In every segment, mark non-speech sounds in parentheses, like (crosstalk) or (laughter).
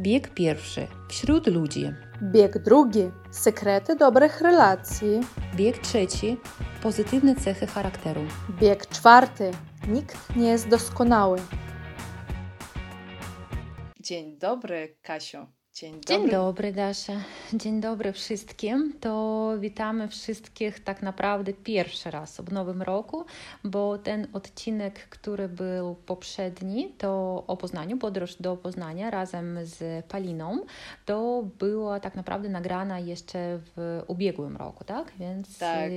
Bieg pierwszy wśród ludzi. Bieg drugi sekrety dobrych relacji. Bieg trzeci pozytywne cechy charakteru. Bieg czwarty nikt nie jest doskonały. Dzień dobry, Kasio. Dzień dobry. Dzień dobry, Dasza. Dzień dobry wszystkim. To witamy wszystkich tak naprawdę pierwszy raz w nowym roku, bo ten odcinek, który był poprzedni, to o Poznaniu, podróż do Poznania razem z Paliną, to była tak naprawdę nagrana jeszcze w ubiegłym roku, tak? Więc Tak.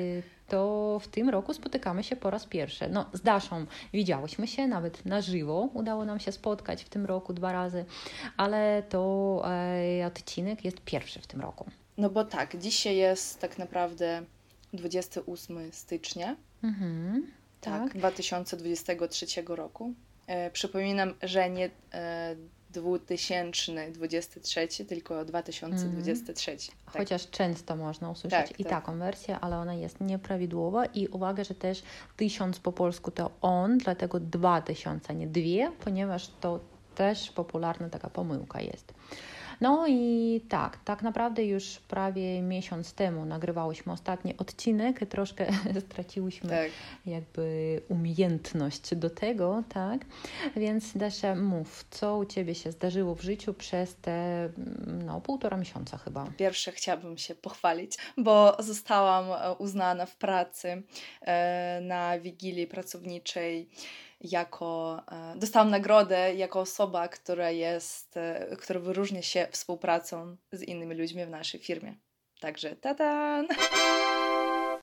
To w tym roku spotykamy się po raz pierwszy. No, z Daszą widziałyśmy się nawet na żywo, udało nam się spotkać w tym roku dwa razy, ale to e, odcinek jest pierwszy w tym roku. No bo tak, dzisiaj jest tak naprawdę 28 stycznia, Mhm, tak, tak. 2023 roku. E, przypominam, że nie e, 2023, tylko 2023. Tak. Chociaż często można usłyszeć Tak, i tak. taką wersję, ale ona jest nieprawidłowa i uwaga, że też tysiąc po polsku to on, dlatego dwa tysiące, a nie dwie, ponieważ to też popularna taka pomyłka jest. No i tak, tak naprawdę już prawie miesiąc temu nagrywałyśmy ostatni odcinek troszkę (laughs) straciłyśmy tak. jakby umiejętność do tego, tak? Więc Dasia, mów, co u Ciebie się zdarzyło w życiu przez te no, półtora miesiąca chyba. Pierwsze chciałabym się pochwalić, bo zostałam e, uznana w pracy e, na wigilii pracowniczej jako, e, dostałam nagrodę jako osoba, która jest, e, która wyróżnia się współpracą z innymi ludźmi w naszej firmie. Także tadan!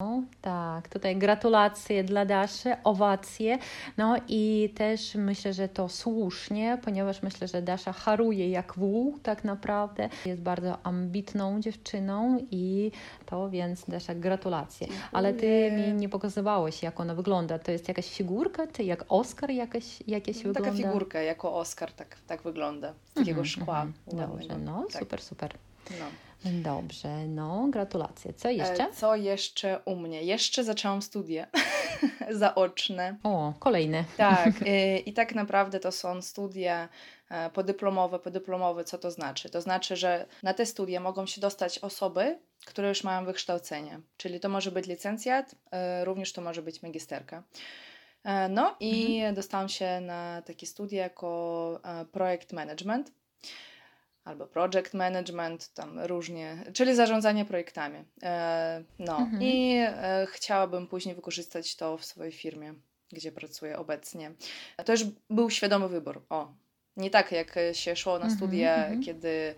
No, tak, tutaj gratulacje dla Daszy, owacje. No i też myślę, że to słusznie, ponieważ myślę, że Dasza haruje jak wół tak naprawdę. Jest bardzo ambitną dziewczyną i to więc Dasza gratulacje. Ale ty mi nie pokazywałeś, jak ona wygląda. To jest jakaś figurka, czy jak Oscar jakaś, jakieś Taka wygląda? figurka jako Oscar tak, tak wygląda, z takiego Mhm, szkła. mhm. Dobrze, ładnego. no Tak, super, super. no. Dobrze, no gratulacje. Co jeszcze? E, Co jeszcze u mnie? Jeszcze zaczęłam studia (laughs) zaoczne. O, kolejny. Tak, y, (laughs) i tak naprawdę to są studia e, podyplomowe. Podyplomowe, co to znaczy? To znaczy, że na te studia mogą się dostać osoby, które już mają wykształcenie, czyli to może być licencjat, e, również to może być magisterka. E, No i dostałam się na takie studia jako e, projekt management albo project management, tam różnie, czyli zarządzanie projektami. E, No Mhm. i e, chciałabym później wykorzystać to w swojej firmie, gdzie pracuję obecnie. To już był świadomy wybór. O, nie tak jak się szło na Mhm, studia, mhm. kiedy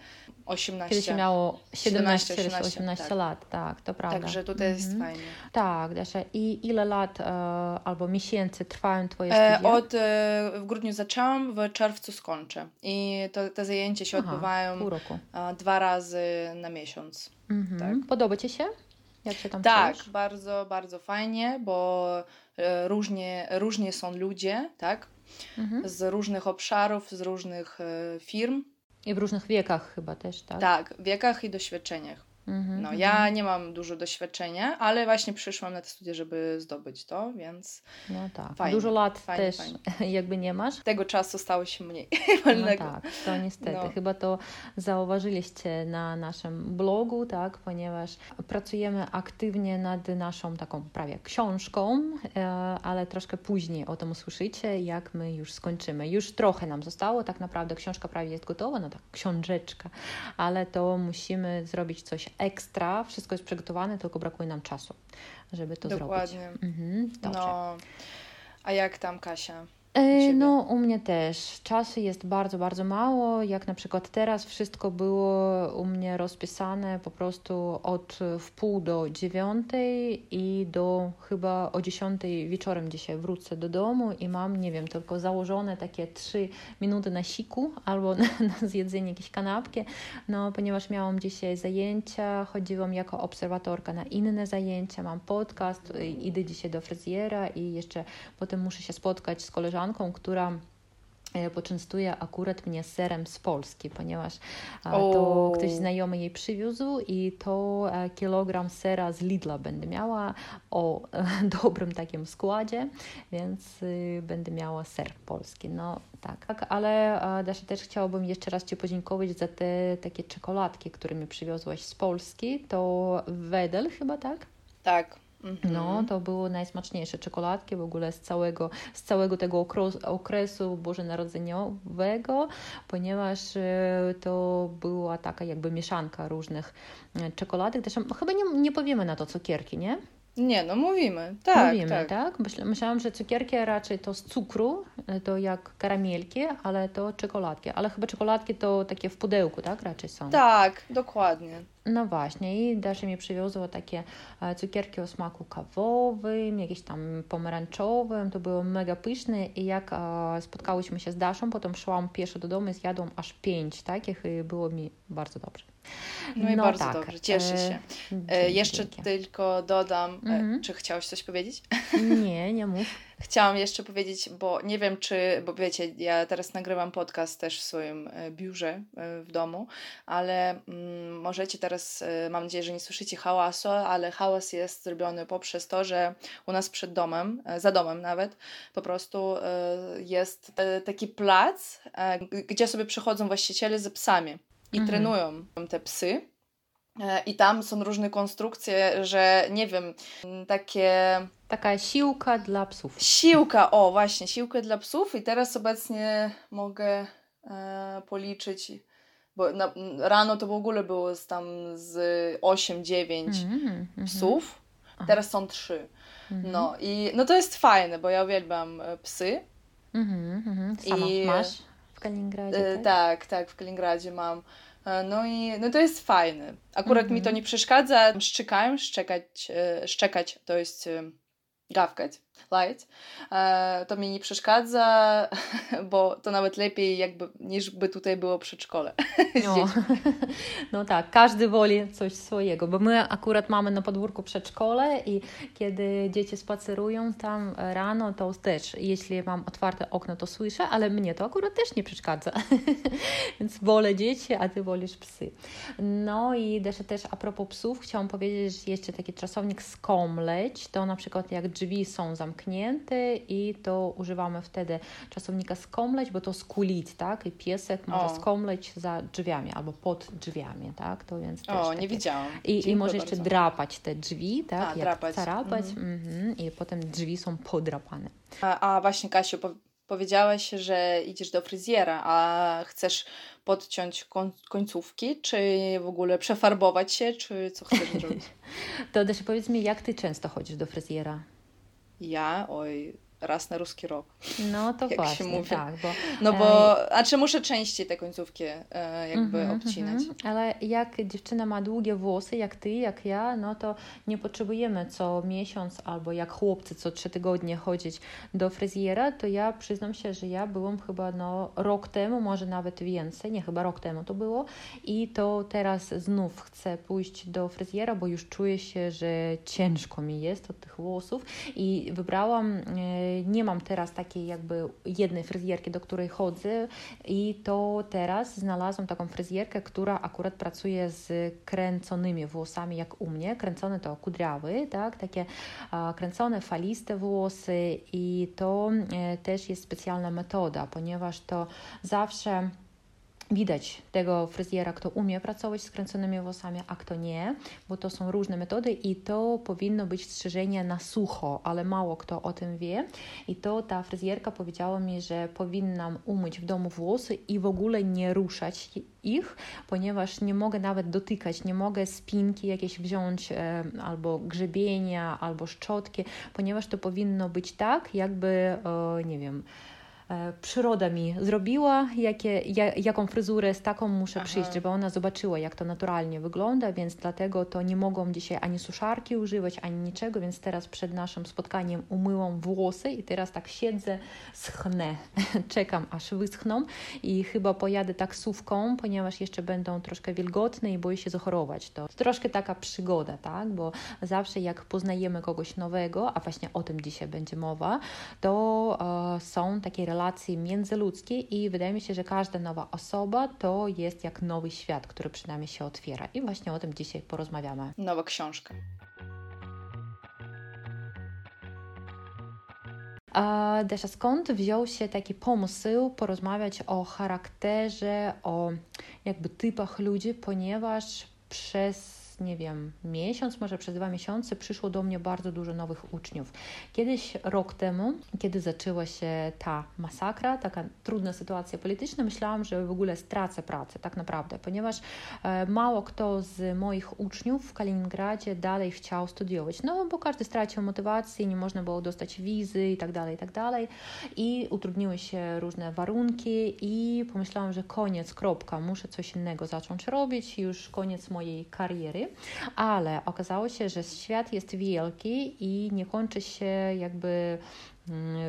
18 Kiedy się miało 17, 17, 18, 18 tak. lat, tak, to prawda. Także tutaj jest Mhm. fajnie. Tak, Dasza. I ile lat e, albo miesięcy trwają Twoje E, studia? Od e, w grudniu zaczęłam, w czerwcu skończę. I to, te zajęcia się Aha, odbywają e, dwa razy na miesiąc. Mhm. tak. Podoba Ci się? Jak się tam Tak, czujesz? bardzo, bardzo fajnie, bo e, różnie, różnie są ludzie, tak? Mhm. Z różnych obszarów, z różnych e, firm. I w różnych wiekach chyba też, tak? Tak, wiekach i doświadczeniach. Mhm, No, mhm. ja nie mam dużo doświadczenia, ale właśnie przyszłam na te studia, żeby zdobyć to, więc No tak. Fajnie, Dużo lat fajnie, też fajnie. (laughs) jakby nie masz. tego czasu stało się mniej (laughs) No tak, to niestety. No. Chyba to zauważyliście na naszym blogu, tak, ponieważ pracujemy aktywnie nad naszą taką prawie książką, e, ale troszkę później o tym usłyszycie, jak my już skończymy. Już trochę nam zostało, tak naprawdę książka prawie jest gotowa, no tak, książeczka, ale to musimy zrobić coś ekstra. Wszystko jest przygotowane, tylko brakuje nam czasu, żeby to Dokładnie. zrobić. Mhm, dobrze. No, a jak tam Kasia? Ciebie? No, u mnie też. Czasu jest bardzo, bardzo mało. Jak na przykład teraz wszystko było u mnie rozpisane po prostu od wpół do dziewiątej i do chyba o dziesiątej wieczorem dzisiaj wrócę do domu i mam, nie wiem, tylko założone takie trzy minuty na siku albo (laughs) na, na zjedzenie jakiejś kanapki, no ponieważ miałam dzisiaj zajęcia, chodziłam jako obserwatorka na inne zajęcia, mam podcast, y, idę dzisiaj do fryzjera i jeszcze potem muszę się spotkać z koleżanką, która poczęstuje akurat mnie serem z Polski, ponieważ to ktoś znajomy jej przywiózł i to kilogram sera z Lidla będę miała o (laughs) dobrym takim składzie, więc y, będę miała ser polski. No tak, tak ale Dasza też chciałabym jeszcze raz Ci podziękować za te takie czekoladki, które mi przywiozłaś z Polski. To Wedel chyba, tak? Tak. Mhm. No, to były najsmaczniejsze czekoladki w ogóle z całego, z całego tego okresu, bożonarodzeniowego, ponieważ e, to była taka jakby mieszanka różnych e, czekoladek. Zresztą chyba nie, nie powiemy na to cukierki, nie? Nie, no mówimy. Tak, Mówimy, tak. tak? Myśla- Myślałam, że cukierki raczej to z cukru, e, to jak karamelki, ale to czekoladki. Ale chyba czekoladki to takie w pudełku, tak? Raczej są. Tak, dokładnie. No właśnie, i Dasza mi przywiozła takie e, cukierki o smaku kawowym, jakieś tam pomarańczowym, to było mega pyszne i jak e, spotkałyśmy się z Daszą, potem szłam pieszo do domu i zjadłam aż pięć takich i było mi bardzo dobrze. No i bardzo dobrze, cieszę e, się. E, jeszcze dzięki. tylko dodam, e, Mhm. czy chciałeś coś powiedzieć? Nie, nie mów. (laughs) Chciałam jeszcze powiedzieć, bo nie wiem, czy, bo wiecie, ja teraz nagrywam podcast też w swoim e, biurze w domu, ale mm, możecie teraz, mam nadzieję, że nie słyszycie hałasu, ale hałas jest zrobiony poprzez to, że u nas przed domem, za domem nawet, po prostu jest taki plac, gdzie sobie przychodzą właściciele z psami i Mhm. trenują te psy. E, I tam są różne konstrukcje, że nie wiem, takie Taka siłka dla psów. Siłka, o właśnie, siłkę dla psów i teraz obecnie mogę e, policzyć, bo na, rano to w ogóle było z tam z 8-9 Mhm, mhm. psów, teraz są 3. Mhm. No i no to jest fajne, bo ja uwielbiam e, psy. Mhm, mhm. Sama I- masz Kaliningradzie, E, tak? tak, tak, w Kaliningradzie mam. E, No i no to jest fajne. Akurat mi to Mhm. nie przeszkadza. Szczekają, szczekać, e, szczekać to jest gawkać, lajać. E, To mi nie przeszkadza, (laughs) bo to nawet lepiej jakby niż by tutaj było przedszkole (laughs) No. no tak, każdy woli coś swojego, bo my akurat mamy na podwórku przedszkole i kiedy dzieci spacerują tam rano, to też, jeśli mam otwarte okno, to słyszę, ale mnie to akurat też nie przeszkadza. (laughs) Więc wolę dzieci, a ty wolisz psy. No i jeszcze też a propos psów, chciałam powiedzieć, że jeszcze taki czasownik skomleć, to na przykład jak drzwi są zamknięte i to używamy wtedy czasownika skomleć, bo to skulić, tak? I piesek może O. skomleć za drzwiami albo pod drzwiami, tak? To więc też O, takie... nie widziałam. I, I może jeszcze bardzo. drapać te drzwi, tak? A, jak drapać. carapać, mhm. i potem drzwi są podrapane. A, a właśnie, Kasiu, po, powiedziałaś, że idziesz do fryzjera, a chcesz podciąć koń, końcówki, czy w ogóle przefarbować się, czy co chcesz zrobić? (laughs) To też powiedz mi, jak ty często chodzisz do fryzjera? Ja, oj, raz na ruski rok. No to (laughs) Jak się właśnie, mówi. tak, bo No bo, a czy muszę częściej te końcówki e, jakby Mhm, obcinać? mhm. Ale jak dziewczyna ma długie włosy, jak ty, jak ja, no to nie potrzebujemy co miesiąc albo jak chłopcy co trzy tygodnie chodzić do fryzjera, to ja przyznam się, że ja byłam chyba no, rok temu, może nawet więcej, nie chyba rok temu to było i to teraz znów chcę pójść do fryzjera, bo już czuję się, że ciężko mi jest od tych włosów i wybrałam, e, nie mam teraz takiej jakby jednej fryzjerki, do której chodzę i to teraz znalazłam taką fryzjerkę, która akurat pracuje z kręconymi włosami, jak u mnie. Kręcone to kudriawy, tak? Takie kręcone, faliste włosy i to e, też jest specjalna metoda, ponieważ to zawsze widać tego fryzjera, kto umie pracować z kręconymi włosami, a kto nie, bo to są różne metody i to powinno być strzyżenie na sucho, ale mało kto o tym wie. I to ta fryzjerka powiedziała mi, że powinnam umyć w domu włosy i w ogóle nie ruszać ich, ponieważ nie mogę nawet dotykać, nie mogę spinki jakieś wziąć e, albo grzebienia, albo szczotki, ponieważ to powinno być tak, jakby, e, nie wiem, przyroda mi zrobiła, jakie, ja, jaką fryzurę z taką muszę Aha. przyjść, żeby ona zobaczyła, jak to naturalnie wygląda, więc dlatego to nie mogłam dzisiaj ani suszarki używać, ani niczego, więc teraz przed naszym spotkaniem umyłam włosy i teraz tak siedzę, schnę, (laughs) czekam aż wyschną i chyba pojadę taksówką, ponieważ jeszcze będą troszkę wilgotne i boję się zachorować. To troszkę taka przygoda, tak, bo zawsze jak poznajemy kogoś nowego, a właśnie o tym dzisiaj będzie mowa, to e, są takie relacje relacje międzyludzkie i wydaje mi się, że każda nowa osoba to jest jak nowy świat, który przed nami się otwiera. I właśnie o tym dzisiaj porozmawiamy. Nowa książka. A Desza, skąd wziął się taki pomysł porozmawiać o charakterze, o jakby typach ludzi, ponieważ przez nie wiem, miesiąc, może przez dwa miesiące przyszło do mnie bardzo dużo nowych uczniów. Kiedyś, rok temu, kiedy zaczęła się ta masakra, taka trudna sytuacja polityczna, myślałam, że w ogóle stracę pracę, tak naprawdę, ponieważ e, mało kto z moich uczniów w Kaliningradzie dalej chciał studiować, no bo każdy stracił motywację, nie można było dostać wizy i tak dalej, i tak dalej. I utrudniły się różne warunki i pomyślałam, że koniec, kropka, muszę coś innego zacząć robić, już koniec mojej kariery ale okazało się, że świat jest wielki i nie kończy się jakby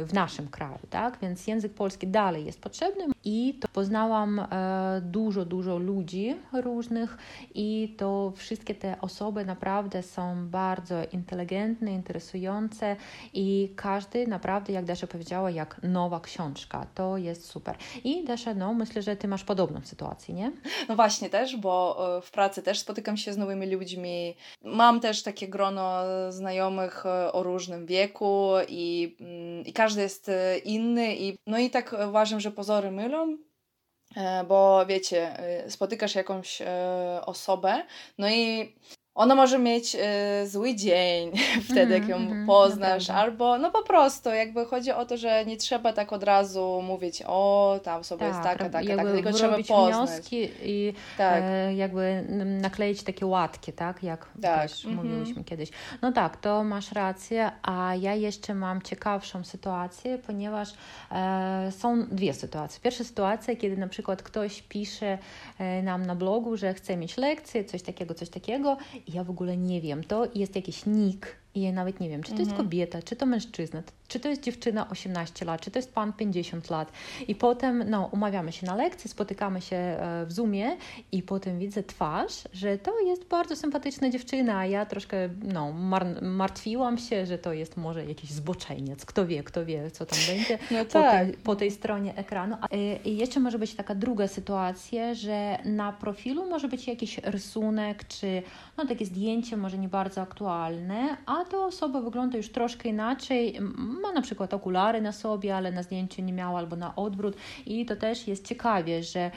w naszym kraju, tak? Więc język polski dalej jest potrzebny i to poznałam e, dużo, dużo ludzi różnych i to wszystkie te osoby naprawdę są bardzo inteligentne, interesujące i każdy naprawdę, jak Dasza powiedziała, jak nowa książka. To jest super. I Dasza, no myślę, że ty masz podobną sytuację, nie? No właśnie też, bo e, w pracy też spotykam się z nowymi ludźmi. Mam też takie grono znajomych e, o różnym wieku i mm, i każdy jest e, inny i no i tak uważam, że pozory mylą, e, bo wiecie, e, spotykasz jakąś osobę, no i ona może mieć y, zły dzień (laughs) wtedy, jak ją mm, poznasz, albo no po prostu jakby chodzi o to, że nie trzeba tak od razu mówić, o ta osoba tak, jest taka, taka, taka, tylko trzeba poznać. wnioski i tak. e, jakby nakleić takie łatki, tak, jak tak. też mm -hmm. mówiliśmy kiedyś. No tak, to masz rację, a ja jeszcze mam ciekawszą sytuację, ponieważ e, są dwie sytuacje. Pierwsza sytuacja, kiedy na przykład ktoś pisze e, nam na blogu, że chce mieć lekcję, coś takiego, coś takiego ja w ogóle nie wiem. To jest jakiś nick i ja nawet nie wiem, czy to jest mhm. kobieta, czy to mężczyzna, czy to jest dziewczyna 18 lat, czy to jest pan 50 lat. I potem no, umawiamy się na lekcji, spotykamy się e, w Zoomie i potem widzę twarz, że to jest bardzo sympatyczna dziewczyna, a ja troszkę no, mar martwiłam się, że to jest może jakiś zboczeniec. Kto wie, kto wie, co tam będzie (laughs) no po, tak. tej, po tej stronie ekranu. E, I jeszcze może być taka druga sytuacja, że na profilu może być jakiś rysunek, czy no, takie zdjęcie może nie bardzo aktualne, a to osoba wygląda już troszkę inaczej. Ma na przykład okulary na sobie, ale na zdjęciu nie miała, albo na odwrót. I to też jest ciekawie, że e,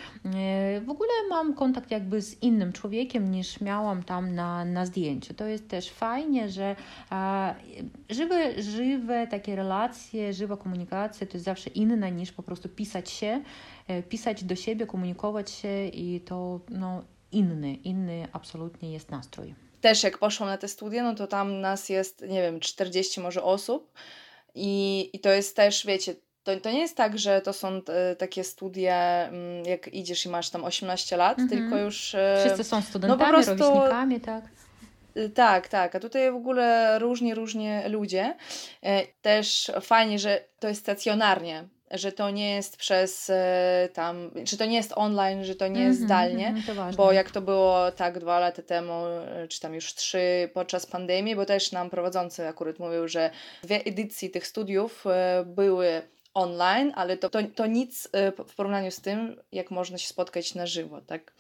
w ogóle mam kontakt jakby z innym człowiekiem niż miałam tam na, na zdjęciu. To jest też fajnie, że żywe, żywe takie relacje, żywa komunikacja to jest zawsze inna niż po prostu pisać się, e, pisać do siebie, komunikować się i to no, inny, inny absolutnie jest nastrój też jak poszłam na te studia, no to tam nas jest, nie wiem, 40 może osób i, i to jest też, wiecie, to, to nie jest tak, że to są t, takie studia, mm, jak idziesz i masz tam 18 lat, mm -hmm. tylko już... E, Wszyscy są studentami, no po prostu, rówieśnikami, tak? Y, tak, tak, a tutaj w ogóle różni, różni ludzie. E, też fajnie, że to jest stacjonarnie, że to nie jest przez e, tam, że to nie jest online, że to nie jest mm -hmm, zdalnie, mm, bo jak to było tak dwa lata temu, e, czy tam już trzy podczas pandemii, bo też nam prowadzący akurat mówił, że dwie edycje tych studiów e, były online, ale to, to, to nic w porównaniu z tym, jak można się spotkać na żywo, tak?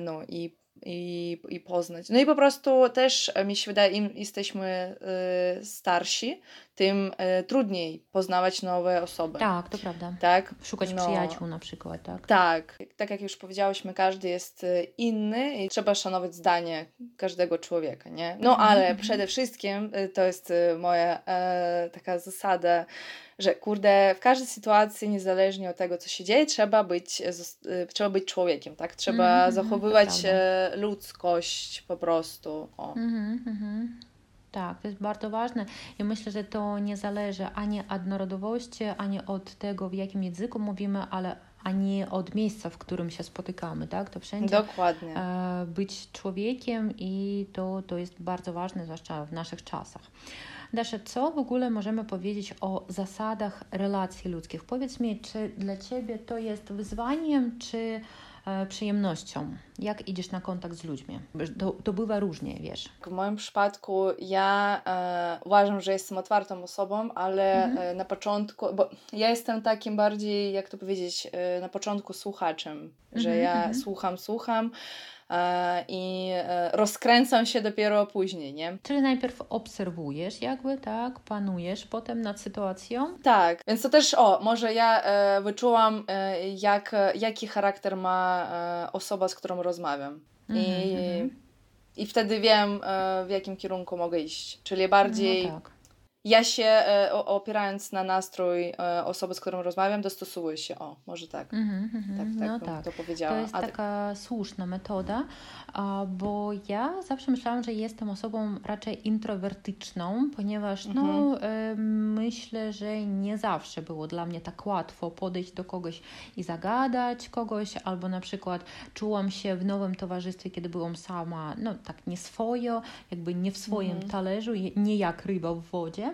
No i i, i poznać. No i po prostu też mi się wydaje, im jesteśmy y, starsi, tym y, trudniej poznawać nowe osoby. Tak, to prawda. Tak? Szukać no, przyjaciół na przykład, tak? Tak. Tak jak już powiedziałyśmy, każdy jest y, inny i trzeba szanować zdanie każdego człowieka, nie? No mhm, ale przede wszystkim y, to jest y, moja e, taka zasada, że kurde, w każdej sytuacji, niezależnie od tego, co się dzieje, trzeba być, trzeba być człowiekiem, tak? Trzeba mm -hmm, zachowywać ludzkość po prostu. Mm -hmm. Tak, to jest bardzo ważne i myślę, że to nie zależy ani od narodowości, ani od tego, w jakim języku mówimy, ale ani od miejsca, w którym się spotykamy, tak? To wszędzie Dokładnie. E, być człowiekiem i to, to jest bardzo ważne, zwłaszcza w naszych czasach. Dasza, co w ogóle możemy powiedzieć o zasadach relacji ludzkich? Powiedz mi, czy dla Ciebie to jest wyzwaniem, czy e, przyjemnością. Jak idziesz na kontakt z ludźmi? To, to bywa różnie, wiesz. W moim przypadku ja e, uważam, że jestem otwartą osobą, ale mhm. e, na początku, bo ja jestem takim bardziej, jak to powiedzieć, e, na początku słuchaczem, że mhm, ja mhm. słucham, słucham, i e, rozkręcam się dopiero później, nie? Czyli najpierw obserwujesz jakby, tak, panujesz potem nad sytuacją? Tak, więc to też, o, może ja e, wyczułam, e, jak, jaki charakter ma e, osoba, z którą rozmawiam. I, mm -hmm. I wtedy wiem, e, w jakim kierunku mogę iść. Czyli bardziej no tak ja się e, opierając na nastrój e, osoby, z którą rozmawiam, dostosowuję się. O, może tak. Mm -hmm, tak, tak, no tak. to powiedziała. To jest taka słuszna metoda, bo ja zawsze myślałam, że jestem osobą raczej introwertyczną, ponieważ mm -hmm. no, mhm. myślę, że nie zawsze było dla mnie tak łatwo podejść do kogoś i zagadać kogoś, albo na przykład czułam się w nowym towarzystwie, kiedy byłam sama, no tak nie swojo, jakby nie w swoim mm -hmm. talerzu, nie jak ryba w wodzie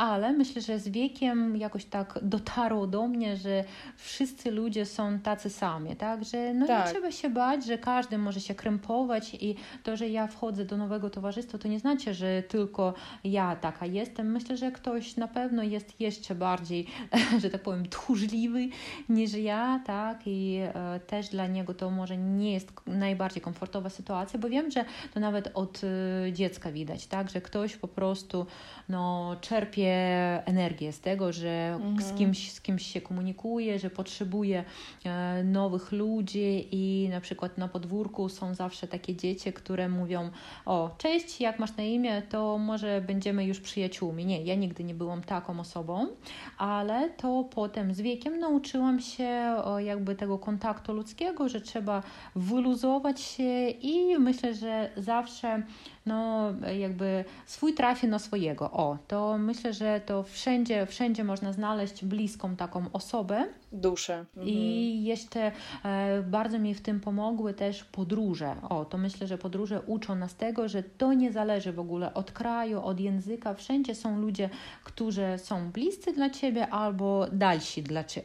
ale myślę, że z wiekiem jakoś tak dotarło do mnie, że wszyscy ludzie są tacy sami, tak? Że no tak. nie trzeba się bać, że każdy może się krępować i to, że ja wchodzę do nowego towarzystwa, to nie znaczy, że tylko ja taka jestem. Myślę, że ktoś na pewno jest jeszcze bardziej, (laughs) że tak powiem, tchórzliwy niż ja, tak? I e, też dla niego to może nie jest najbardziej komfortowa sytuacja, bo wiem, że to nawet od e, dziecka widać, tak? Że ktoś po prostu no, czerpie energię z tego, że mhm. z, kimś, z kimś się komunikuje, że potrzebuje e, nowych ludzi i na przykład na podwórku są zawsze takie dzieci, które mówią o cześć, jak masz na imię, to może będziemy już przyjaciółmi. Nie, ja nigdy nie byłam taką osobą, ale to potem z wiekiem nauczyłam się jakby tego kontaktu ludzkiego, że trzeba wyluzować się i myślę, że zawsze no jakby swój trafi na swojego. O, to myślę, że to wszędzie, wszędzie można znaleźć bliską taką osobę. Duszę. Mhm. I jeszcze e, bardzo mi w tym pomogły też podróże. O, to myślę, że podróże uczą nas tego, że to nie zależy w ogóle od kraju, od języka. Wszędzie są ludzie, którzy są bliscy dla ciebie albo dalsi dla cie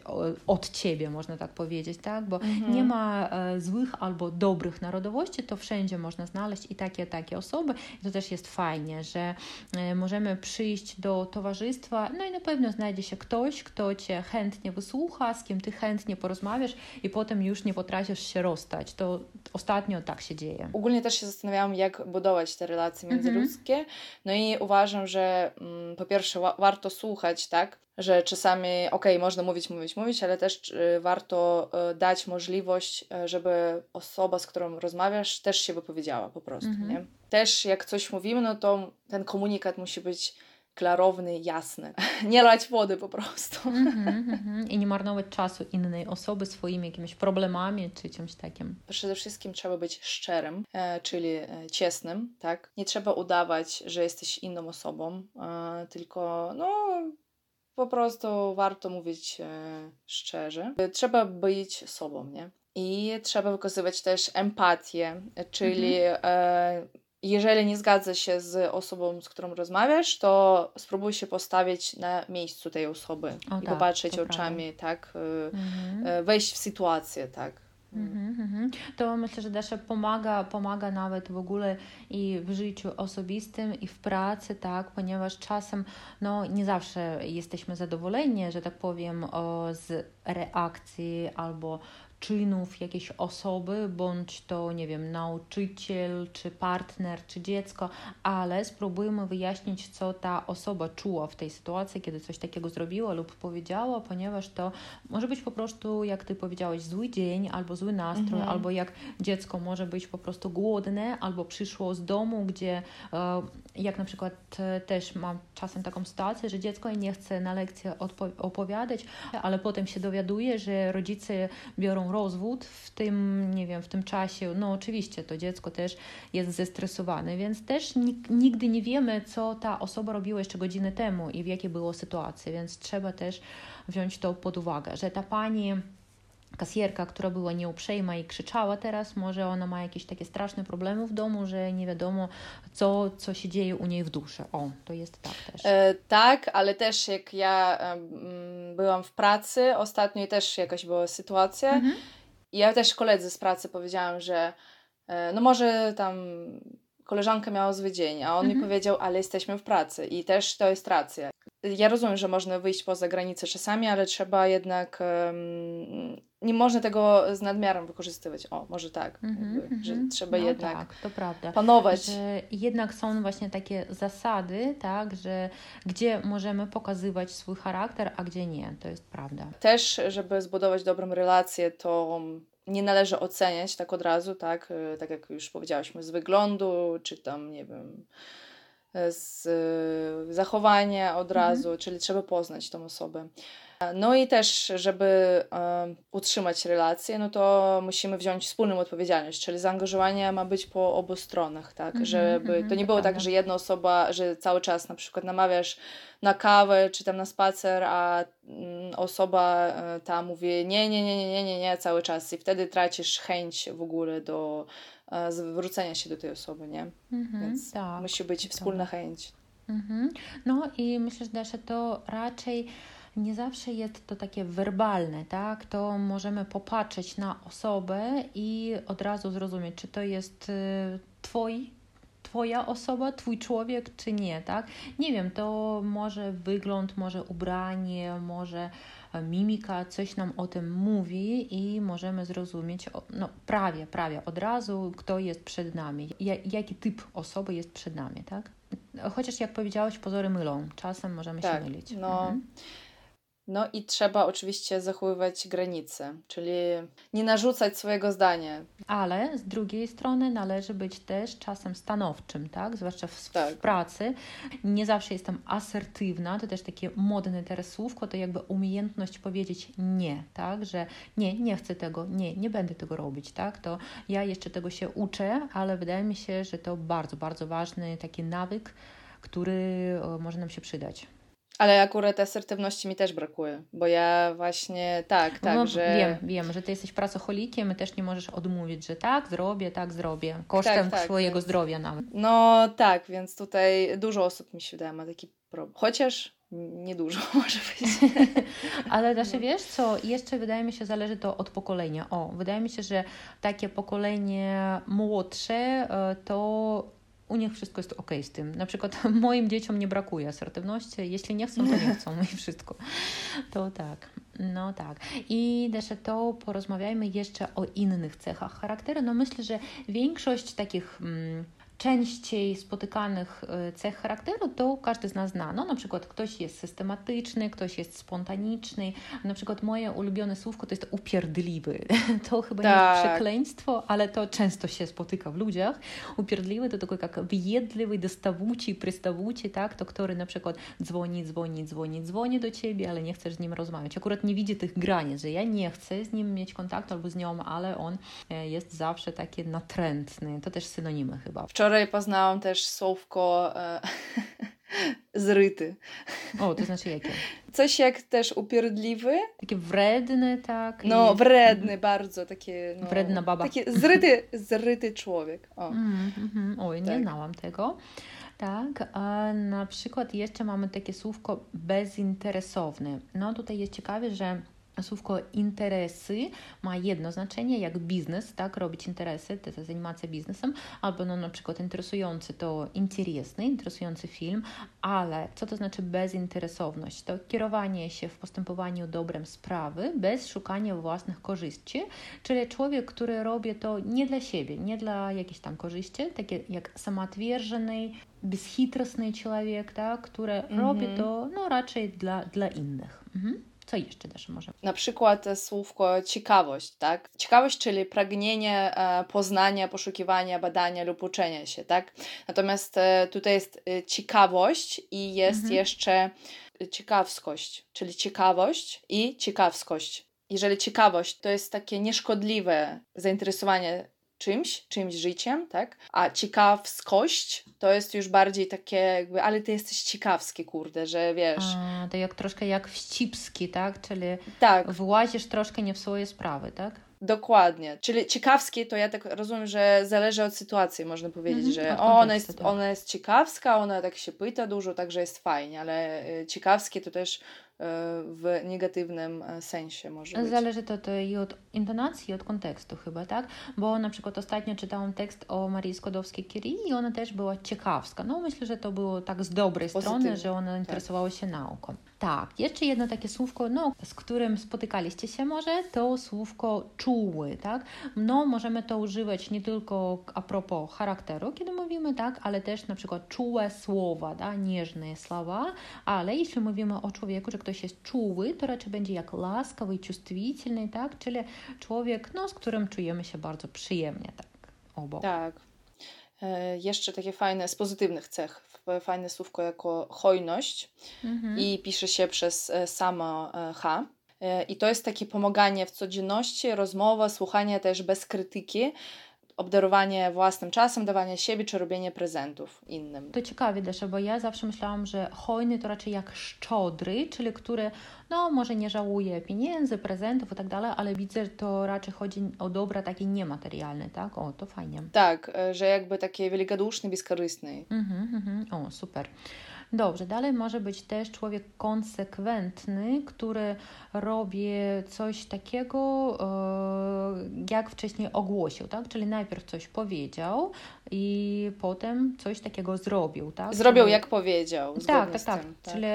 od ciebie, można tak powiedzieć, tak? Bo mhm. nie ma e, złych albo dobrych narodowości, to wszędzie można znaleźć i takie, takie osoby. I to też jest fajnie, że e, możemy przyjść do towarzystwa, no i na pewno znajdzie się ktoś, kto cię chętnie wysłucha, z kim ty chętnie porozmawiasz i potem już nie potrafisz się rozstać. To ostatnio tak się dzieje. Ogólnie też się zastanawiałam, jak budować te relacje międzyludzkie. Mhm. No i uważam, że mm, po pierwsze wa warto słuchać, tak? że czasami, okej, okay, można mówić, mówić, mówić, ale też y, warto y, dać możliwość, y, żeby osoba, z którą rozmawiasz, też się wypowiedziała po prostu, mm -hmm. nie? Też jak coś mówimy, no to ten komunikat musi być klarowny, jasny. (laughs) Nie lać wody po prostu. Mm -hmm, I nie marnować czasu innej osoby swoimi jakimiś problemami czy czymś takim. Przede wszystkim trzeba być szczerym, e, czyli e, ciasnym, tak? Nie trzeba udawać, że jesteś inną osobą, e, tylko no po prostu warto mówić e, szczerze. Trzeba być sobą, nie? I trzeba wykazywać też empatię, czyli mhm. e, jeżeli nie zgadza się z osobą, z którą rozmawiasz, to spróbuj się postawić na miejscu tej osoby o, i tak, popatrzeć oczami, tak? E, mhm. E, wejść w sytuację, tak? Mm-hmm. To myślę, że Dasza pomaga, pomaga nawet w ogóle i w życiu osobistym, i w pracy, tak, ponieważ czasem no, nie zawsze jesteśmy zadowoleni, że tak powiem, z reakcji albo czynów jakiejś osoby, bądź to, nie wiem, nauczyciel, czy partner, czy dziecko, ale spróbujmy wyjaśnić, co ta osoba czuła w tej sytuacji, kiedy coś takiego zrobiła lub powiedziała, ponieważ to może być po prostu, jak ty powiedziałeś, zły dzień, albo zły nastrój, mhm. albo jak dziecko może być po prostu głodne, albo przyszło z domu, gdzie e, jak na przykład e, też mam czasem taką sytuację, że dziecko nie chce na lekcję opowiadać, ale potem się dowiaduje, że rodzice biorą rozwód w tym, nie wiem, w tym czasie. No oczywiście to dziecko też jest zestresowane, więc też nigdy nie wiemy, co ta osoba robiła jeszcze godzinę temu i w jakiej było sytuacji, więc trzeba też wziąć to pod uwagę, że ta pani kasjerka, która była nieuprzejma i krzyczała teraz, może ona ma jakieś takie straszne problemy w domu, że nie wiadomo, co, co się dzieje u niej w duszy. O, to jest tak też. E, tak, ale też jak ja byłam w pracy ostatnio i też jakaś była sytuacja, mhm. I ja też koledzy z pracy powiedziałam, że e, no może tam koleżanka miała zły dzień, a on mi Mhm. powiedział, ale jesteśmy w pracy i też to jest racja. Ja rozumiem, że można wyjść poza granice czasami, ale trzeba jednak, em, nie można tego z nadmiarem wykorzystywać. O, może tak, Mhm, jakby, że mhm. trzeba no jednak Tak, to prawda. panować. Że jednak są właśnie takie zasady, tak, że gdzie możemy pokazywać swój charakter, a gdzie nie. To jest prawda. Też, żeby zbudować dobrą relację, to nie należy oceniać tak od razu, tak, e, tak jak już powiedziałyśmy, z wyglądu, czy tam, nie wiem, z e, zachowania od razu, czyli trzeba poznać tą osobę. No i też, żeby e, utrzymać relację, no to musimy wziąć wspólną odpowiedzialność, czyli zaangażowanie ma być po obu stronach, tak, Mhm, żeby mhm, to nie było tak, że jedna osoba, że cały czas na przykład namawiasz na kawę czy tam na spacer, a mm, osoba e, ta mówi nie, nie, nie, nie, nie, nie, nie cały czas i wtedy tracisz chęć w ogóle do zwrócenia się do tej osoby, nie? Mhm, Więc tak. musi być wspólna chęć. Mhm. No i myślę, że to raczej nie zawsze jest to takie werbalne, tak? To możemy popatrzeć na osobę i od razu zrozumieć, czy to jest y, twój, twoja osoba, twój człowiek, czy nie, tak? Nie wiem, to może wygląd, może ubranie, może e, mimika, coś nam o tym mówi i możemy zrozumieć, no prawie, prawie od razu, kto jest przed nami, ja- jaki typ osoby jest przed nami, tak? Chociaż jak powiedziałeś, pozory mylą. Czasem możemy Tak, się mylić. no. Mhm. No i trzeba oczywiście zachowywać granice, czyli nie narzucać swojego zdania. Ale z drugiej strony należy być też czasem stanowczym, tak? Zwłaszcza w, Tak. w pracy. Nie zawsze jestem asertywna, to też takie modne teraz słówko, to jakby umiejętność powiedzieć nie, tak? Że nie, nie chcę tego, nie, nie będę tego robić, tak? To ja jeszcze tego się uczę, ale wydaje mi się, że to bardzo, bardzo ważny taki nawyk, który może nam się przydać. Ale akurat asertywności mi też brakuje, bo ja właśnie tak, tak, no, że... Wiem, wiem, że ty jesteś pracocholikiem i też nie możesz odmówić, że tak, zrobię, tak, zrobię. Kosztem tak, swojego więc- zdrowia nawet. No tak, więc tutaj dużo osób mi się wydaje ma taki problem. Chociaż niedużo (laughs) może być. (laughs) Ale też (laughs) wiesz co, jeszcze wydaje mi się, zależy to od pokolenia. O, wydaje mi się, że takie pokolenie młodsze, e, to u nich wszystko jest ok z tym. Na przykład (laughs) moim dzieciom nie brakuje asertywności. Jeśli nie chcą, to nie chcą i wszystko. To tak. No tak. I też to porozmawiajmy jeszcze o innych cechach charakteru. No myślę, że większość takich mm, częściej spotykanych y, cech charakteru, to każdy z nas zna. No, na przykład ktoś jest systematyczny, ktoś jest spontaniczny. Na przykład moje ulubione słówko to jest upierdliwy. (laughs) To chyba tak. nie jest tak. przekleństwo, ale to często się spotyka w ludziach. Upierdliwy to tylko jak wyjedliwy, dostawuci, przystawuci, tak? To, który na przykład dzwoni, dzwoni, dzwoni, dzwoni do ciebie, ale nie chce z nim rozmawiać. Akurat nie widzi tych granic, że ja nie chcę z nim mieć kontaktu albo z nią, ale on e, jest zawsze taki natrętny. To też synonimy chyba. Wczoraj poznałam też słówko e, (laughs) zryty. O, to znaczy jakie? Coś jak też upierdliwy, Takie wredne, tak? no i- wredny bardzo, takie... No, Wredna baba. Taki zryty, zryty człowiek. O. Mm, mhm. Oj, nie Tak. znałam tego. Tak, a na przykład jeszcze mamy takie słówko bezinteresowny. No tutaj jest ciekawe, że słówko interesy ma jedno znaczenie, jak biznes, tak, robić interesy, to jest animacja biznesem, albo no na przykład interesujący to interesny, interesujący film, ale co to znaczy bezinteresowność? To kierowanie się w postępowaniu dobrem sprawy bez szukania własnych korzyści, czyli człowiek, który robi to nie dla siebie, nie dla jakiejś tam korzyści, takie jak samootwierdzony, bezhitrosny człowiek, tak, który Mhm. robi to no, raczej dla, dla innych. Mhm. Co jeszcze też może? Na przykład e, słówko ciekawość, tak? Ciekawość, czyli pragnienie e, poznania, poszukiwania, badania lub uczenia się, tak? Natomiast e, tutaj jest ciekawość i jest Mhm. jeszcze ciekawskość, czyli ciekawość i ciekawskość. Jeżeli ciekawość to jest takie nieszkodliwe zainteresowanie czymś, czymś życiem, tak? A ciekawskość to jest już bardziej takie jakby, ale ty jesteś ciekawski, kurde, że wiesz. A, to jak troszkę jak wścibski, tak? Czyli Tak, włazisz troszkę nie w swoje sprawy, tak? Dokładnie. Czyli ciekawskie to ja tak rozumiem, że zależy od sytuacji, można powiedzieć, Mhm, że o, ona, jest, tak. ona jest ciekawska, ona tak się pyta dużo, także jest fajnie, ale y, ciekawskie to też w negatywnym sensie może być. Zależy to, to i od intonacji, i od kontekstu chyba, tak? Bo na przykład ostatnio czytałam tekst o Marii Skłodowskiej-Curie i ona też była ciekawska. No myślę, że to było tak z dobrej Pozytywnie. strony, że ona interesowała się nauką. Tak, jeszcze jedno takie słówko, no, z którym spotykaliście się może, to słówko czuły, tak? No, możemy to używać nie tylko a propos charakteru, kiedy mówimy, tak, ale też na przykład czułe słowa, tak? nieżne słowa, ale jeśli mówimy o człowieku, że ktoś jest czuły, to raczej będzie jak laskawy, czujny, tak? Czyli człowiek, no, z którym czujemy się bardzo przyjemnie, tak? Obok. Tak. E, jeszcze takie fajne, z pozytywnych cech, fajne słówko jako hojność mhm. i pisze się przez e, sama e, H. E, I to jest takie pomaganie w codzienności, rozmowa, słuchanie też bez krytyki, obdarowanie własnym czasem, dawanie siebie czy robienie prezentów innym. To ciekawe też, bo ja zawsze myślałam, że hojny to raczej jak szczodry, czyli który, no może nie żałuje pieniędzy, prezentów i tak dalej, ale widzę, że to raczej chodzi o dobra takie niematerialne, tak? O, to fajnie. Tak, e, że jakby takie wielkoduszny, bezkorystny. Mhm, mhm. O, super. Dobrze, dalej może być też człowiek konsekwentny, który robi coś takiego, e, jak wcześniej ogłosił, tak? Czyli najpierw coś powiedział i potem coś takiego zrobił, tak? Zrobił Czyli- jak powiedział. tak, tak, tak. Tym, Czyli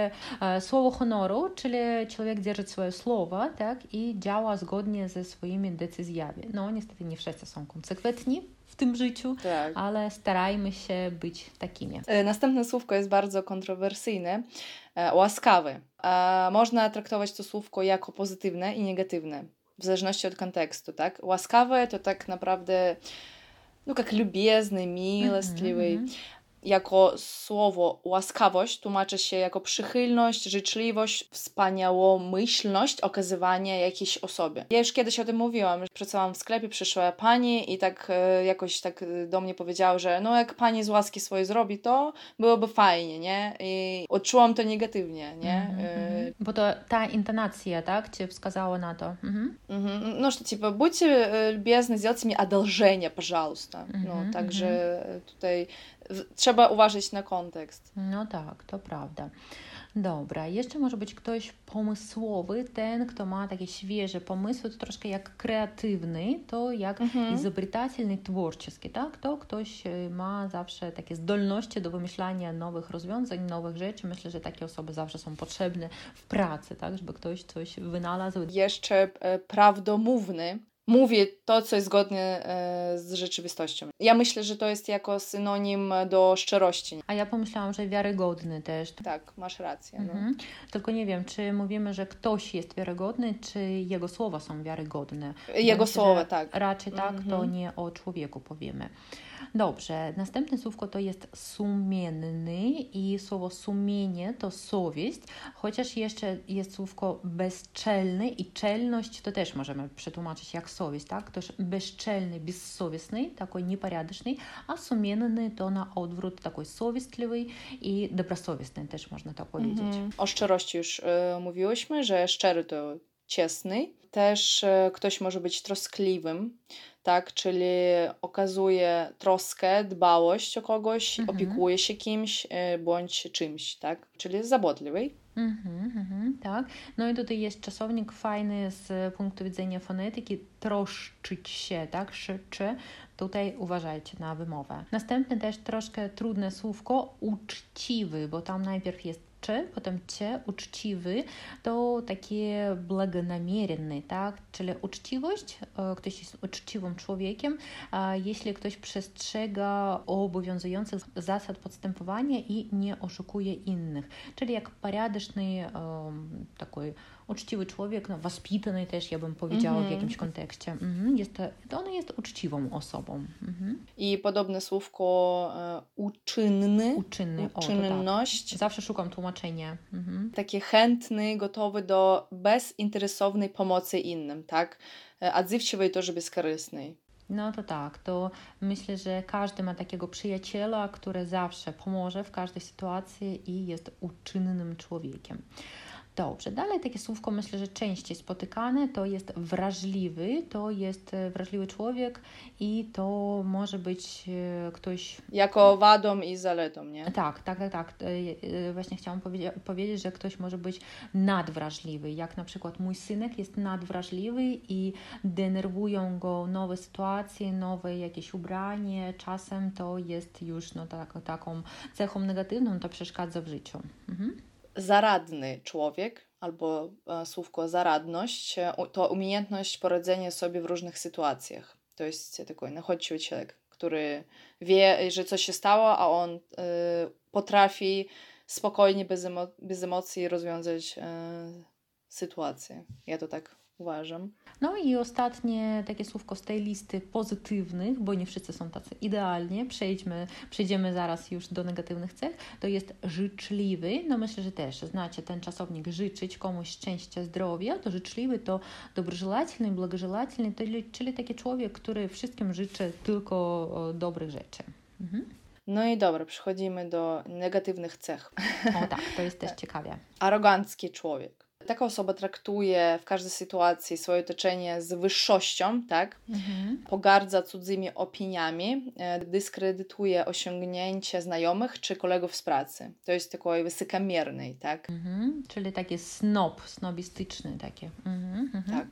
e, słowo honoru, czyli człowiek dzierży swoje słowa, tak, i działa zgodnie ze swoimi decyzjami. No, niestety nie wszyscy są konsekwentni w tym życiu, tak. ale starajmy się być takimi. E, Następne słówko jest bardzo kontrowersyjne. E, Łaskawy. E, Można traktować to słówko jako pozytywne i negatywne, w zależności od kontekstu, tak? Łaskawy to tak naprawdę, no jak любезny, miłostliwy. Mhm, Jako słowo łaskawość tłumaczy się jako przychylność, życzliwość, wspaniałomyślność okazywania jakiejś osobie. Ja już kiedyś o tym mówiłam, że pracowałam w sklepie, przyszła pani i tak e, jakoś tak e, do mnie powiedziała, że no jak pani z łaski swoje zrobi, to byłoby fajnie, nie? I odczułam to negatywnie, nie? Mhm, E, mhm. Bo to ta intonacja, tak, cię wskazała na to. Mhm. Мгм. Ну, что, типа, будьте э, любезны, сделайте мне одолжение, пожалуйста. Мгм, Ну, także e, tutaj w- trzeba uważać na kontekst. No tak, to prawda. Dobra, jeszcze może być ktoś pomysłowy, ten, kto ma takie świeże pomysły, to troszkę jak kreatywny, to jak Mhm. изобретательny, tворческий, tak? To ktoś y, ma zawsze takie zdolności do wymyślania nowych rozwiązań, nowych rzeczy. Myślę, że takie osoby zawsze są potrzebne w pracy, tak? Żeby ktoś coś wynalazł. Jeszcze e, prawdomówny mówi to, co jest zgodne e, z rzeczywistością. Ja myślę, że to jest jako synonim do szczerości. A ja pomyślałam, że wiarygodny też. Tak, masz rację. No. Mhm. Tylko nie wiem, czy mówimy, że ktoś jest wiarygodny, czy jego słowa są wiarygodne. Jego Myślę, słowa, tak. Raczej tak, to Mhm. nie o człowieku powiemy. Dobrze, następne słówko to jest sumienny i słowo sumienie to совесть, chociaż jeszcze jest słówko bezczelny i czelność to też możemy przetłumaczyć jak совесть, tak? Toż bezczelny, bezsовестный, такой непорядочный, a sumienny to na odwrót такой совестливый i добросовестный też można tak powiedzieć. Mhm. O szczerości już e, mówiłyśmy, że szczery to ciasny. Też e, ktoś może być troskliwym, tak, czyli okazuje troskę, dbałość o kogoś, Mhm. opiekuje się kimś e, bądź czymś, tak, czyli zabotliwy. Mhm, mhm, tak. No i tutaj jest czasownik fajny z punktu widzenia fonetyki, troszczyć się, tak, szy, czy. Tutaj uważajcie na wymowę. Następne też troszkę trudne słówko, uczciwy, bo tam najpierw jest czy potem cie, uczciwy, to takie błagonamierny, tak? Czyli uczciwość, ktoś jest uczciwym człowiekiem, jeśli ktoś przestrzega obowiązujących zasad postępowania i nie oszukuje innych. Czyli jak porządny, um, taki uczciwy człowiek, no, wоспитанный też, ja bym powiedziała w Mhm. jakimś kontekście. Mhm, jest to, to on jest uczciwą osobą. Mhm. I podobne słówko e, uczynny, Uczynny, o, to tak. uczynność. Zawsze szukam tłumaczenia. Mhm. Taki chętny, gotowy do bezinteresownej pomocy innym, tak? E, Odzywczywy też bezkorystny. No to tak, to myślę, że każdy ma takiego przyjaciela, który zawsze pomoże w każdej sytuacji i jest uczynnym człowiekiem. Dobrze, dalej takie słówko myślę, że częściej spotykane to jest wrażliwy, to jest e, wrażliwy człowiek i to może być e, ktoś... Jako wadą i zaletą, nie? Tak, tak, tak, tak. E, właśnie chciałam powiedzieć, powiedzieć, że ktoś może być nadwrażliwy, jak na przykład mój synek jest nadwrażliwy i denerwują go nowe sytuacje, nowe jakieś ubranie, czasem to jest już no, tak, taką cechą negatywną, to przeszkadza w życiu. Mhm zaradny człowiek, albo e, słówko zaradność, e, to umiejętność poradzenia sobie w różnych sytuacjach. To jest taki nachodźczy człowiek, który wie, że coś się stało, a on y, potrafi spokojnie, bez, emo bez emocji rozwiązać sytuację. Ja to tak uważam. No i ostatnie takie słówko z tej listy pozytywnych, bo nie wszyscy są tacy idealnie, przejdźmy, przejdziemy zaraz już do negatywnych cech, to jest życzliwy, no myślę, że też znacie ten czasownik życzyć komuś szczęścia, zdrowia, to życzliwy to dobrożelательny, благожелательny, czyli, czyli taki człowiek, który wszystkim życzy tylko dobrych rzeczy. Mhm. No i dobra, przechodzimy do negatywnych cech. O tak, to jest też ciekawie. (laughs) Arogancki człowiek taka osoba traktuje w każdej sytuacji swoje otoczenie z wyższością, tak? Mhm. Pogardza cudzymi opiniami, e, dyskredytuje osiągnięcia znajomych czy kolegów z pracy. To jest takiej wysokomiernej, tak? Mhm. Czyli takie snob, snobistyczny takie. Mhm. mhm. Tak.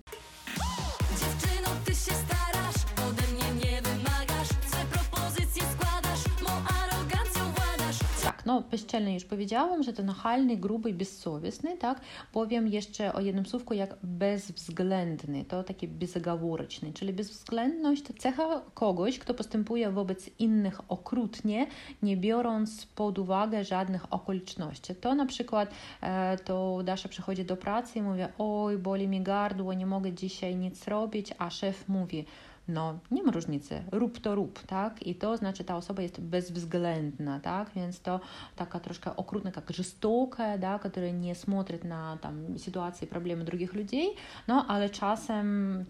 no bezczelny już powiedziałam, że to nachalny, gruby, bezsowistny, tak? Powiem jeszcze o jednym słówku jak bezwzględny, to taki bezgałoroczny, czyli bezwzględność to cecha kogoś, kto postępuje wobec innych okrutnie, nie biorąc pod uwagę żadnych okoliczności. To na przykład e, to Dasza przychodzi do pracy i mówi, oj, boli mi gardło, nie mogę dzisiaj nic robić, a szef mówi, no nie ma różnicy, rób to rób, tak? I to znaczy ta osoba jest bezwzględna, tak? Więc to taka troszkę okrutna, jak жестокая, да, która nie смотрит na tam sytuacje, problemy drugich ludzi, no ale czasem,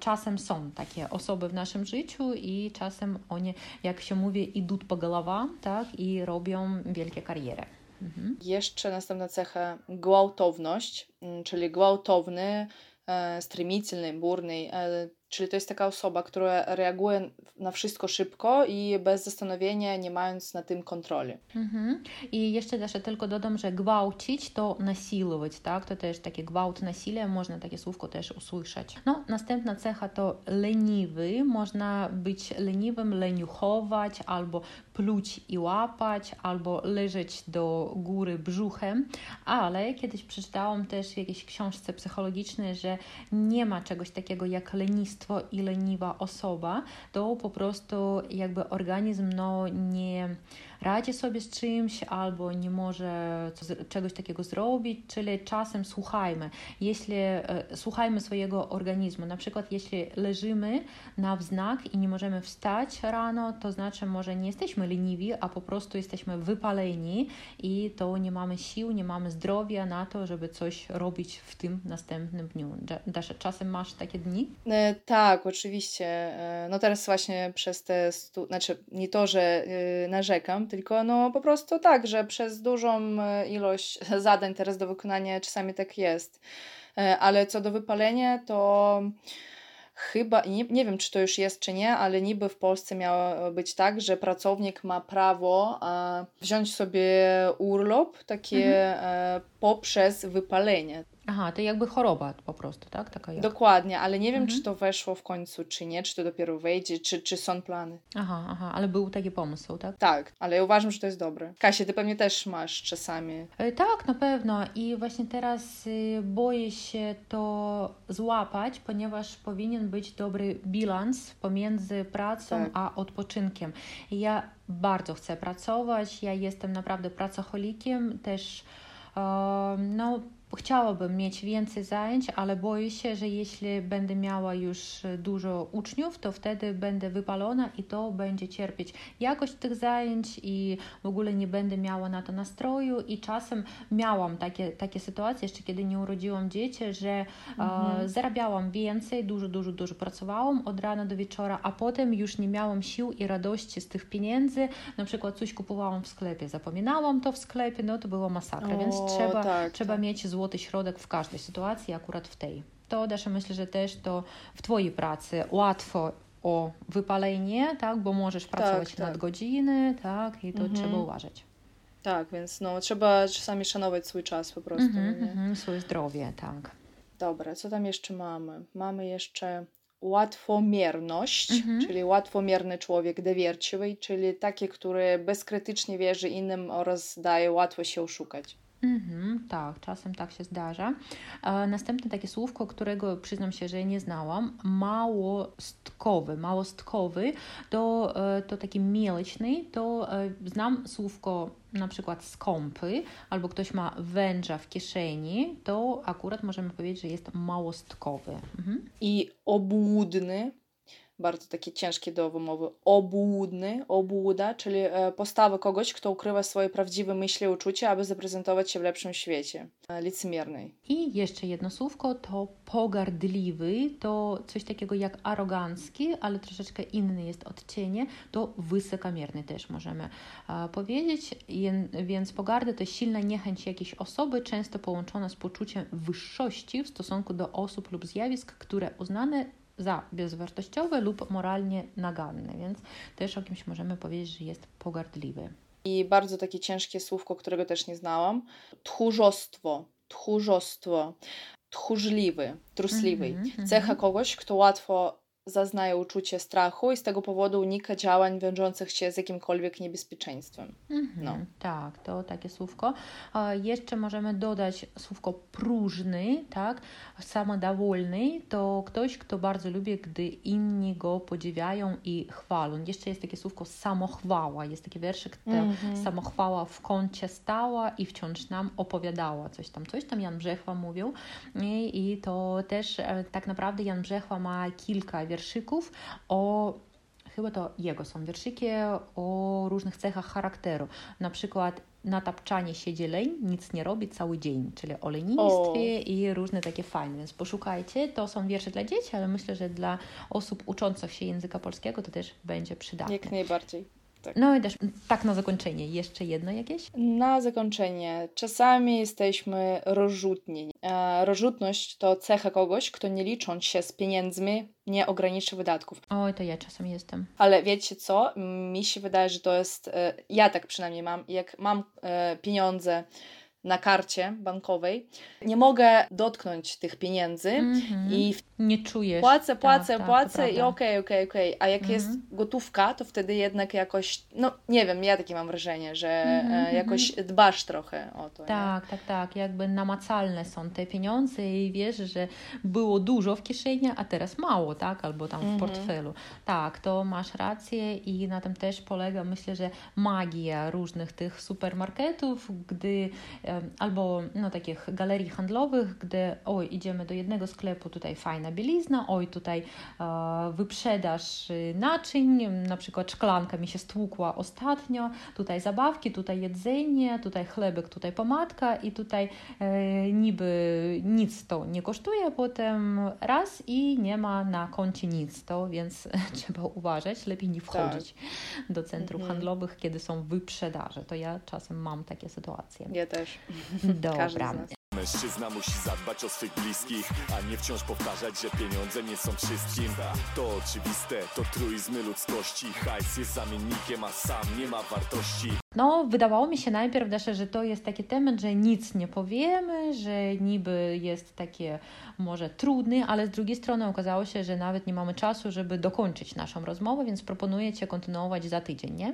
czasem są takie osoby w naszym życiu i czasem oni, jak się mówi, idą po głowach, tak? I robią wielkie kariery. Mhm. Jeszcze następna cecha gwałtowność, mm, czyli gwałtowny, e, stремительный, бурный, e, Czyli to jest taka osoba, która reaguje na wszystko szybko i bez zastanowienia, nie mając na tym kontroli. Mhm. I jeszcze też tylko dodam, że gwałcić to nasilować, tak? To też takie gwałt, nasilie, można takie słówko też usłyszeć. No, następna cecha to leniwy. Można być leniwym, leniuchować, albo pluć i łapać, albo leżeć do góry brzuchem, ale kiedyś przeczytałam też w jakiejś książce psychologicznej, że nie ma czegoś takiego jak lenistwo i leniwa osoba, to po prostu jakby organizm no nie radzi sobie z czymś albo nie może czegoś takiego zrobić, czyli czasem słuchajmy. Jeśli e, słuchajmy swojego organizmu, na przykład jeśli leżymy na wznak i nie możemy wstać rano, to znaczy może nie jesteśmy leniwi, a po prostu jesteśmy wypaleni i to nie mamy sił, nie mamy zdrowia na to, żeby coś robić w tym następnym dniu. Dasza, czasem masz takie dni? E, tak, oczywiście. E, no teraz właśnie przez te, stu... znaczy nie to, że narzekam, tylko no po prostu tak, że przez dużą e, ilość (laughs) zadań teraz do wykonania czasami tak jest. E, ale co do wypalenia, to chyba, nie, nie wiem czy to już jest czy nie, ale niby w Polsce miało być tak, że pracownik ma prawo e, wziąć sobie urlop takie mhm. Poprzez wypalenie. Aha, to jakby choroba po prostu, tak? Taka jak... Dokładnie, ale nie wiem, mhm. czy to weszło w końcu, czy nie, czy to dopiero wejdzie, czy, czy są plany. Aha, aha, ale był taki pomysł, tak? Tak, ale ja uważam, że to jest dobre. Kasia, ty pewnie też masz czasami. E, tak, na pewno. I właśnie teraz y, boję się to złapać, ponieważ powinien być dobry bilans pomiędzy pracą tak. a odpoczynkiem. Ja bardzo chcę pracować, ja jestem naprawdę pracocholikiem, też no Chciałabym mieć więcej zajęć, ale boję się, że jeśli będę miała już dużo uczniów, to wtedy będę wypalona i to będzie cierpieć jakość tych zajęć i w ogóle nie będę miała na to nastroju. I czasem miałam takie, takie sytuacje, jeszcze kiedy nie urodziłam dzieci, że mhm. e, zarabiałam więcej, dużo, dużo, dużo pracowałam od rana do wieczora, a potem już nie miałam sił i radości z tych pieniędzy. Na przykład coś kupowałam w sklepie, zapominałam to w sklepie, no to była masakra, o, więc trzeba, tak, trzeba tak. mieć zło złoty środek w każdej sytuacji, akurat w tej. To też myślę, że też to w Twojej pracy łatwo o wypalenie, tak, bo możesz pracować tak, tak. nad godziny, tak, i to mhm. trzeba uważać. Tak, więc no, trzeba czasami szanować swój czas po prostu. Mm -hmm, swoje zdrowie, tak. Dobra, co tam jeszcze mamy? Mamy jeszcze łatwomierność, -hmm. czyli łatwomierny człowiek, dowierczywy, czyli taki, który bezkrytycznie wierzy innym oraz daje łatwo się oszukać. Mhm, tak, czasem tak się zdarza. E, następne takie słówko, którego przyznam się, że nie znałam, małostkowy. Małostkowy to, e, to taki mieleczny, to e, znam słówko na przykład skąpy, albo ktoś ma węża w kieszeni, to akurat możemy powiedzieć, że jest małostkowy. Mhm. I obłudny bardzo takie ciężkie do wymowy, obłudny, obłuda, czyli e, postawa kogoś, kto ukrywa swoje prawdziwe myśli i uczucia, aby zaprezentować się w lepszym świecie, e, licemiernej. I jeszcze jedno słówko to pogardliwy, to coś takiego jak arogancki, ale troszeczkę inny jest odcienie, to wysokomierny też możemy powiedzieć, więc pogarda to silna niechęć jakiejś osoby, często połączona z poczuciem wyższości w stosunku do osób lub zjawisk, które uznane za bezwartościowe lub moralnie naganne, więc też o kimś możemy powiedzieć, że jest pogardliwy. I bardzo takie ciężkie słówko, którego też nie znałam. Tchórzostwo. Tchórzostwo. Tchórzliwy, trusliwy. Mm -hmm, Cecha kogoś, kto łatwo zaznaje uczucie strachu i z tego powodu unika działań wiążących się z jakimkolwiek niebezpieczeństwem. Mhm, no. Tak, to takie słówko. Jeszcze możemy dodać słówko próżny, tak, samodowolny, to ktoś, kto bardzo lubi, gdy inni go podziwiają i chwalą. Jeszcze jest takie słówko samochwała, jest taki wierszyk, mhm. samochwała w kącie stała i wciąż nam opowiadała coś tam, coś tam Jan Brzechwa mówił i, i to też e, tak naprawdę Jan Brzechwa ma kilka wierszyków o chyba to jego są wierszyki o różnych cechach charakteru. Na przykład na tapczanie siedzi leń, nic nie robi cały dzień, czyli o lenistwie i różne takie fajne, więc poszukajcie. To są wiersze dla dzieci, ale myślę, że dla osób uczących się języka polskiego to też będzie przydatne. Jak najbardziej. Tak. No i też tak na zakończenie, jeszcze jedno jakieś? Na zakończenie. Czasami jesteśmy rozrzutni. E, rozrzutność to cecha kogoś, kto nie licząc się z pieniędzmi, nie ogranicza wydatków. Oj, to ja czasem jestem. Ale wiecie co? Mi się wydaje, że to jest. E, ja tak przynajmniej mam. Jak mam e, pieniądze, na karcie bankowej, nie mogę dotknąć tych pieniędzy mm -hmm. i nie czujesz. Płacę, tak, płacę, tak, płacę i okej, okej, okej. A jak mm -hmm. jest gotówka, to wtedy jednak jakoś, no nie wiem, ja takie mam wrażenie, że mm -hmm. jakoś dbasz trochę o to. Tak, nie? tak, tak. Jakby namacalne są te pieniądze i wiesz, że było dużo w kieszeni, a teraz mało, tak? Albo tam w mhm. portfelu. Tak, to masz rację i na tym też polega, myślę, że magia różnych tych supermarketów, gdy albo no, takich galerii handlowych, gdy oj, idziemy do jednego sklepu, tutaj fajna bielizna, oj, tutaj e, wyprzedaż naczyń, na przykład szklanka mi się stłukła ostatnio, tutaj zabawki, tutaj jedzenie, tutaj chlebek, tutaj pomadka i tutaj e, niby nic to nie kosztuje, potem raz i nie ma na koncie nic to, więc (laughs) trzeba uważać, lepiej nie wchodzić tak. do centrów mhm. handlowych, kiedy są wyprzedaże. To ja czasem mam takie sytuacje. Ja też. Dobra. Mężczyzna musi zadbać o swych bliskich, a nie wciąż powtarzać, że pieniądze nie są wszystkim. To oczywiste, to truizmy ludzkości. Hajs jest zamiennikiem, a sam nie ma wartości. No, wydawało mi się najpierw też, że to jest taki temat, że nic nie powiemy, że niby jest takie może trudny, ale z drugiej strony okazało się, że nawet nie mamy czasu, żeby dokończyć naszą rozmowę, więc proponuję Cię kontynuować za tydzień, nie?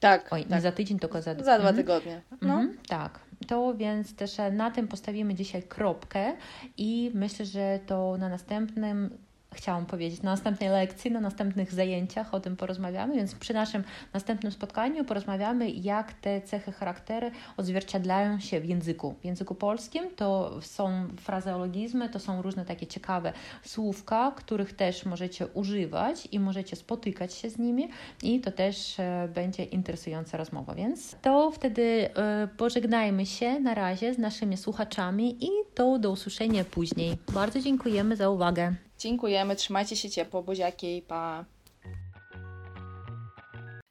Tak. Oj, tak. nie za tydzień, tylko za... Za dwa mhm. tygodnie. No. Mhm, tak. To więc też na tym postawimy dzisiaj kropkę i myślę, że to na następnym chciałam powiedzieć, na następnej lekcji, na następnych zajęciach o tym porozmawiamy, więc przy naszym następnym spotkaniu porozmawiamy, jak te cechy charakteru odzwierciedlają się w języku. W języku polskim to są frazeologizmy, to są różne takie ciekawe słówka, których też możecie używać i możecie spotykać się z nimi i to też e, będzie interesująca rozmowa, więc to wtedy e, pożegnajmy się na razie z naszymi słuchaczami i to do usłyszenia później. Bardzo dziękujemy za uwagę. Dziękujemy, trzymajcie się ciepło, buziaki, pa!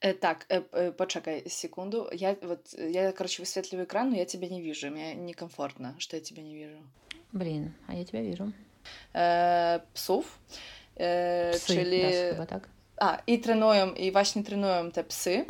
Э, так, э, э, почекай секунду. Я вот я, короче, высветливаю экран, но я тебя не вижу. Мне некомфортно, что я тебя не вижу. Блин, а я тебя вижу. E, psów. E, Psy, czyli. dasz chyba, tak? A, i trenują, i właśnie trenują te psy.